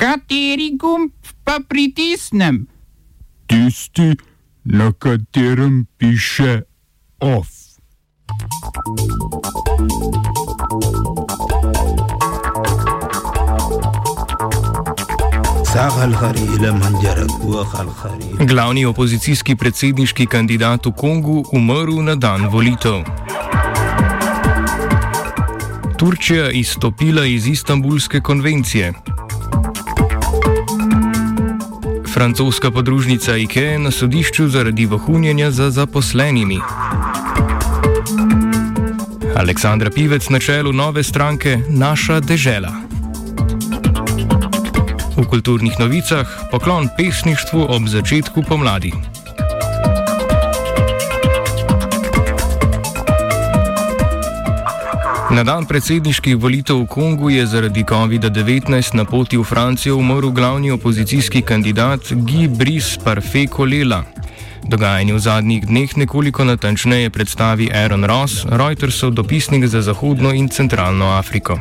Kateri gumb pa pritisnem? Tisti, na katerem piše OF. Glavni opozicijski predsedniški kandidat v Kongu umrl na dan volitev. Turčija izstopila iz Istanbulske konvencije. Francoska podružnica IKEA na sodišču zaradi vohunjenja za zaposlenimi. Aleksandra Pivec na čelu nove stranke Naša dežela. V kulturnih novicah poklon pesništvu ob začetku pomladi. Na dan predsedniških volitev v Kongu je zaradi COVID-19 na poti v Francijo umrl glavni opozicijski kandidat Guy Brice Parfait Kolela. Dogajanje v zadnjih dneh nekoliko natančneje predstavi Aaron Ross, Reutersov dopisnik za Zahodno in Centralno Afriko.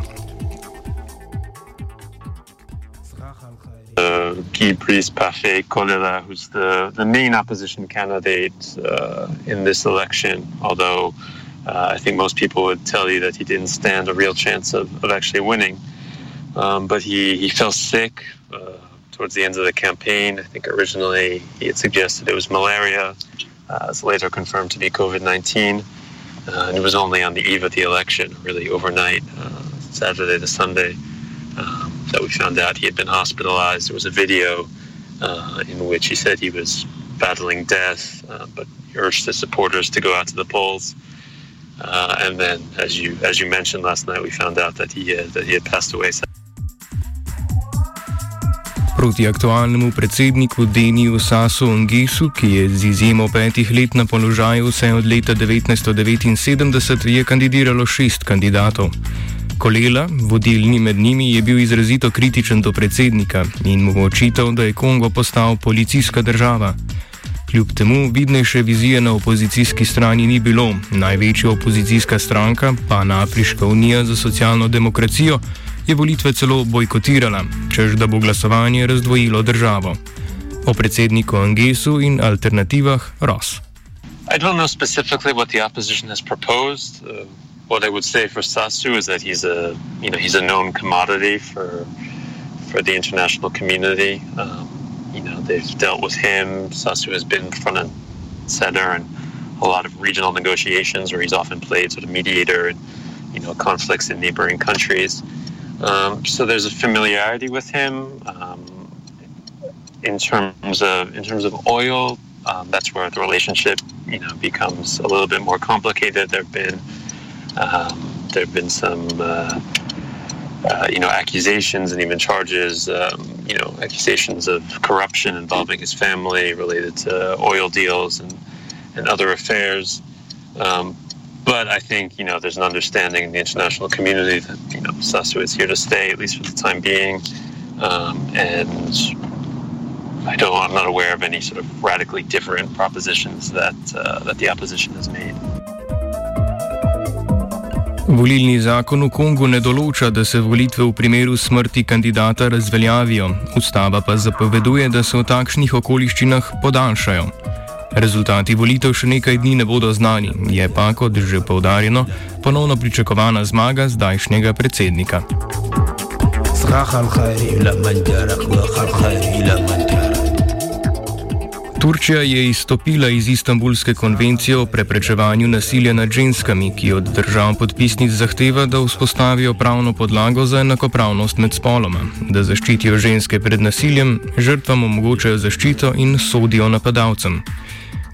Uh, Guy Brice Parfait Kolela, who's the, the main opposition candidate uh, in this election, although Uh, I think most people would tell you that he didn't stand a real chance of, of actually winning. Um, but he, he fell sick uh, towards the end of the campaign. I think originally he had suggested it was malaria. Uh, it's later confirmed to be COVID 19. Uh, and it was only on the eve of the election, really overnight, uh, Saturday to Sunday, um, that we found out he had been hospitalized. There was a video uh, in which he said he was battling death, but he urged his supporters to go out to the polls. Uh, and then, as you as you mentioned last night, we found out that he had, that he had passed away. Proti aktualnemu predsedniku Deniju Sasu Ongisu, ki je z izjemo petih let na položaju vse od leta 1979, je kandidiralo šest kandidatov. Kolela, vodilni med njimi, je bil izrazito kritičen do predsednika in mu očital, da je Kongo postal policijska država. Kljub temu vidnejše vizije na opozicijski strani ni bilo. Največja opozicijska stranka, Pan-Afriška unija za socialno demokracijo, je volitve celo bojkotirala, čež da bo glasovanje razdvojilo državo. O predsedniku Angesu in alternativah Ross. I don't know specifically what the opposition has proposed. Uh, what I would say for Sasu is that he's a, you know, he's a known commodity for, for the international community. Um, you know, they've dealt with him. Sasu has been front and center in a lot of regional negotiations where he's often played sort of mediator and, you know, conflicts in neighboring countries. Um, so there's a familiarity with him. Um, in terms of in terms of oil, um, that's where the relationship, you know, becomes a little bit more complicated. There've been um, there've been some uh, uh, you know accusations and even charges um, you know accusations of corruption involving his family related to oil deals and and other affairs. Um, but I think you know there's an understanding in the international community that you know Sasu is here to stay at least for the time being, um, and I don't I'm not aware of any sort of radically different propositions that uh, that the opposition has made. Volilni zakon v Kongu ne določa, da se volitve v primeru smrti kandidata razveljavijo, ustava pa zapoveduje, da se v takšnih okoliščinah podaljšajo. Rezultati volitev še nekaj dni ne bodo znani, je pa, kot že povdarjeno, ponovno pričakovana zmaga zdajšnjega predsednika. Zahal, hajri, Turčija je izstopila iz Istanbulske konvencije o preprečevanju nasilja nad ženskami, ki od držav podpisnic zahteva, da vzpostavijo pravno podlago za enakopravnost med spoloma, da zaščitijo ženske pred nasiljem, žrtvam omogočajo zaščito in sodijo napadalcem.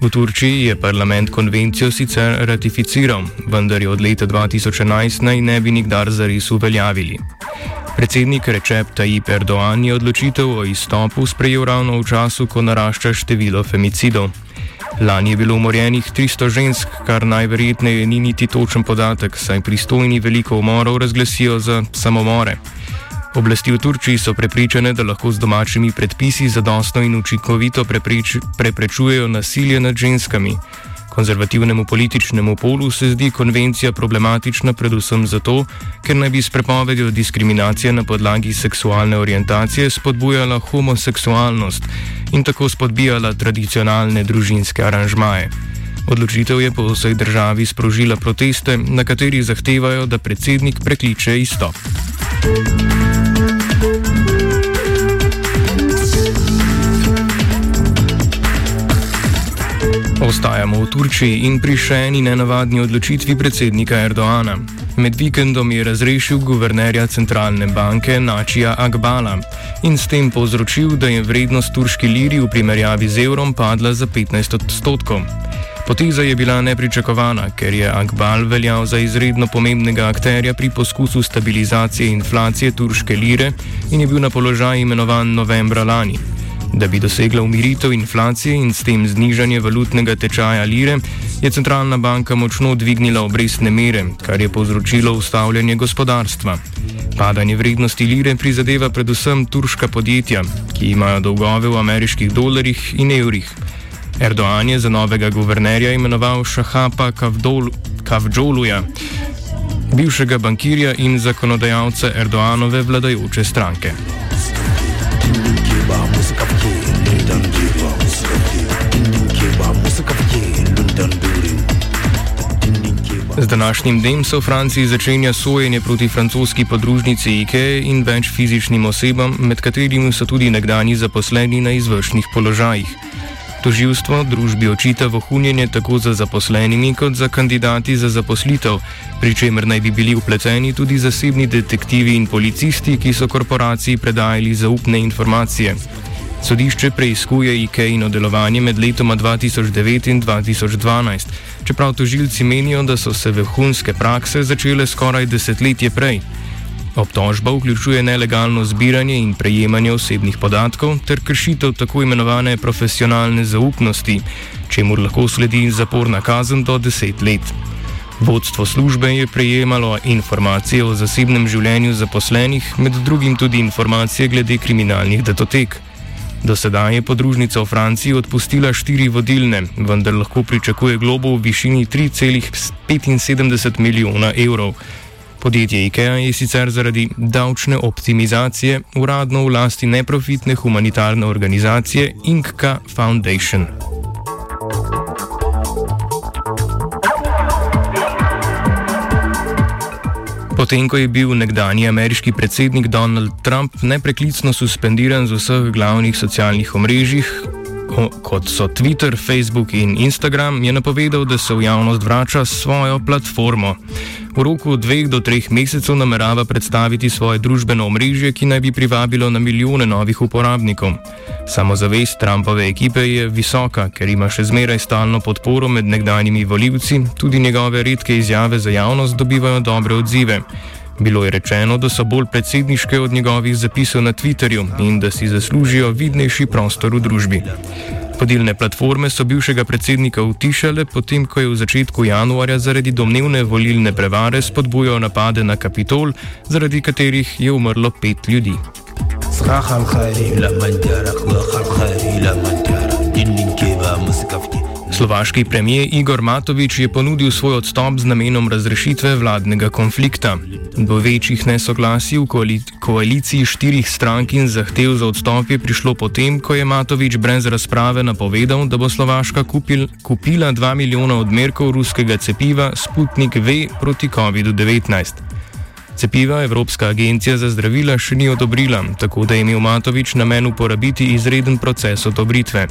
V Turčiji je parlament konvencijo sicer ratificiral, vendar jo od leta 2011 naj ne bi nikdar zares uveljavili. Predsednik Recep Tayyip Erdoğan je odločitev o izstopu sprejel ravno v času, ko narašča število femicidov. Lani je bilo umorjenih 300 žensk, kar najverjetneje ni niti točen podatek, saj pristojni veliko umorov razglasijo za samomore. Oblasti v Turčiji so prepričane, da lahko z domačimi predpisi zadostno in učinkovito prepreč, preprečujejo nasilje nad ženskami. Konzervativnemu političnemu polu se zdi konvencija problematična predvsem zato, ker naj bi s prepovedjo diskriminacije na podlagi seksualne orientacije spodbujala homoseksualnost in tako spodbijala tradicionalne družinske aranžmaje. Odločitev je po vsej državi sprožila proteste, na katerih zahtevajo, da predsednik prekliče izstop. Ostajamo v Turčiji in pri še eni nenavadni odločitvi predsednika Erdoana. Med vikendom je razrešil guvernerja centralne banke Načija Akbala in s tem povzročil, da je vrednost turški liri v primerjavi z evrom padla za 15 odstotkov. Poteza je bila nepričakovana, ker je Akbal veljal za izredno pomembnega akterja pri poskusu stabilizacije inflacije turške lire in je bil na položaj imenovan novembra lani. Da bi dosegla umiritev inflacije in s tem znižanje valutnega tečaja lire, je centralna banka močno dvignila obrestne mere, kar je povzročilo ustavljanje gospodarstva. Padanje vrednosti lire prizadeva predvsem turška podjetja, ki imajo dolgove v ameriških dolarjih in evrih. Erdoan je za novega guvernerja imenoval Šahapa Kavdžoluja, bivšega bankirja in zakonodajalca Erdoanove vladajoče stranke. Z današnjim dnem se v Franciji začenja sojenje proti francoski podružnici IKEA in več fizičnim osebam, med katerimi so tudi nekdani zaposleni na izvršnih položajih. Toživstvo družbi očita vohunjenje tako za zaposlenimi kot za kandidati za zaposlitev, pri čemer naj bi bili upleteni tudi zasebni detektivi in policisti, ki so korporaciji predajali zaupne informacije. Sodišče preizkuje IKEA-ino delovanje med letoma 2009 in 2012, čeprav tožilci menijo, da so se vrhunske prakse začele skoraj desetletje prej. Obtožba vključuje nelegalno zbiranje in prejemanje osebnih podatkov ter kršitev tako imenovane profesionalne zaupnosti, čemu lahko sledi zaporna kazen do deset let. Vodstvo službe je prejemalo informacije o zasebnem življenju zaposlenih, med drugim tudi informacije glede kriminalnih datotek. Do sedaj je podružnica v Franciji odpustila štiri vodilne, vendar lahko pričakuje globo v višini 3,75 milijona evrov. Podjetje IKEA je sicer zaradi davčne optimizacije uradno v lasti neprofitne humanitarne organizacije Inkka Foundation. Potem, ko je bil nekdani ameriški predsednik Donald Trump nepreklicno suspendiran z vseh glavnih socialnih omrežjih, kot so Twitter, Facebook in Instagram, je napovedal, da se v javnost vrača s svojo platformo. V roku dveh do treh mesecev namerava predstaviti svoje družbeno omrežje, ki naj bi privabilo na milijone novih uporabnikov. Samozavest Trumpove ekipe je visoka, ker ima še zmeraj stalno podporo med nekdanjimi voljivci, tudi njegove redke izjave za javnost dobivajo dobre odzive. Bilo je rečeno, da so bolj predsedniške od njegovih zapisov na Twitterju in da si zaslužijo vidnejši prostor v družbi. Vodilne platforme so bivšega predsednika utišale, potem ko je v začetku januarja zaradi domnevne volilne prevare spodbujal napade na Kapitol, zaradi katerih je umrlo pet ljudi. Srahal, hajri, la, mandjara, Slovaški premijer Igor Matovič je ponudil svoj odstop z namenom razrešitve vladnega konflikta. Do večjih nesoglasij v koaliciji štirih strank in zahtev za odstop je prišlo potem, ko je Matovič brez razprave napovedal, da bo Slovaška kupil, kupila 2 milijona odmerkov ruskega cepiva Sputnik V proti COVID-19. Cepiva Evropska agencija za zdravila še ni odobrila, tako da je imel Matovič namen uporabiti izreden proces odobritve.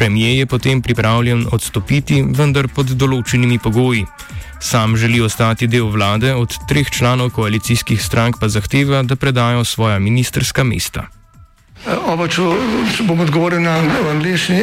Premijer je potem pripravljen odstopiti, vendar pod določenimi pogoji. Sam želi ostati del vlade, od treh članov koalicijskih strank pa zahteva, da predajo svoja ministerska mesta. Oba, če, če bom odgovoril na angliški.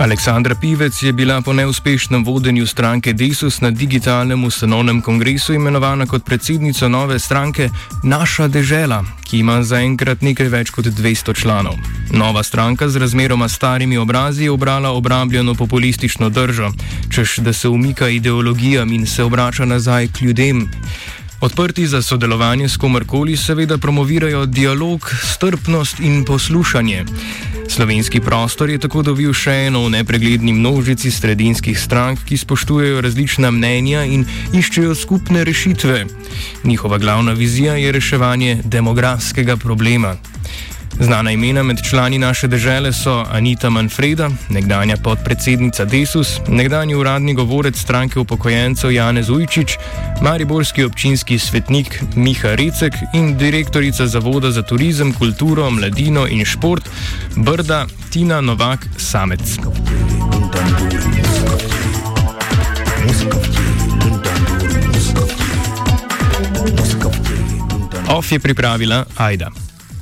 Aleksandra Pivec je bila po neuspešnem vodenju stranke Desus na digitalnem ustanovnem kongresu imenovana kot predsednica nove stranke Naša dežela, ki ima zaenkrat nekaj več kot 200 članov. Nova stranka z razmeroma starimi obrazi je obrala obrambljeno populistično držo, češ da se umika ideologijam in se obrača nazaj k ljudem. Odprti za sodelovanje s komarkoli seveda promovirajo dialog, strpnost in poslušanje. Slovenski prostor je tako dobil še eno v nepregledni množici sredinskih strank, ki spoštujejo različna mnenja in iščejo skupne rešitve. Njihova glavna vizija je reševanje demografskega problema. Znana imena med člani naše države so Anita Manfreda, nekdanja podpredsednica Desus, nekdanji uradni govorec stranke upokojencev Janez Ujčič, mariborski občinski svetnik Miha Recek in direktorica Zavoda za turizem, kulturo, mladino in šport Brda Tina Novak Samec. Off je pripravila Aida.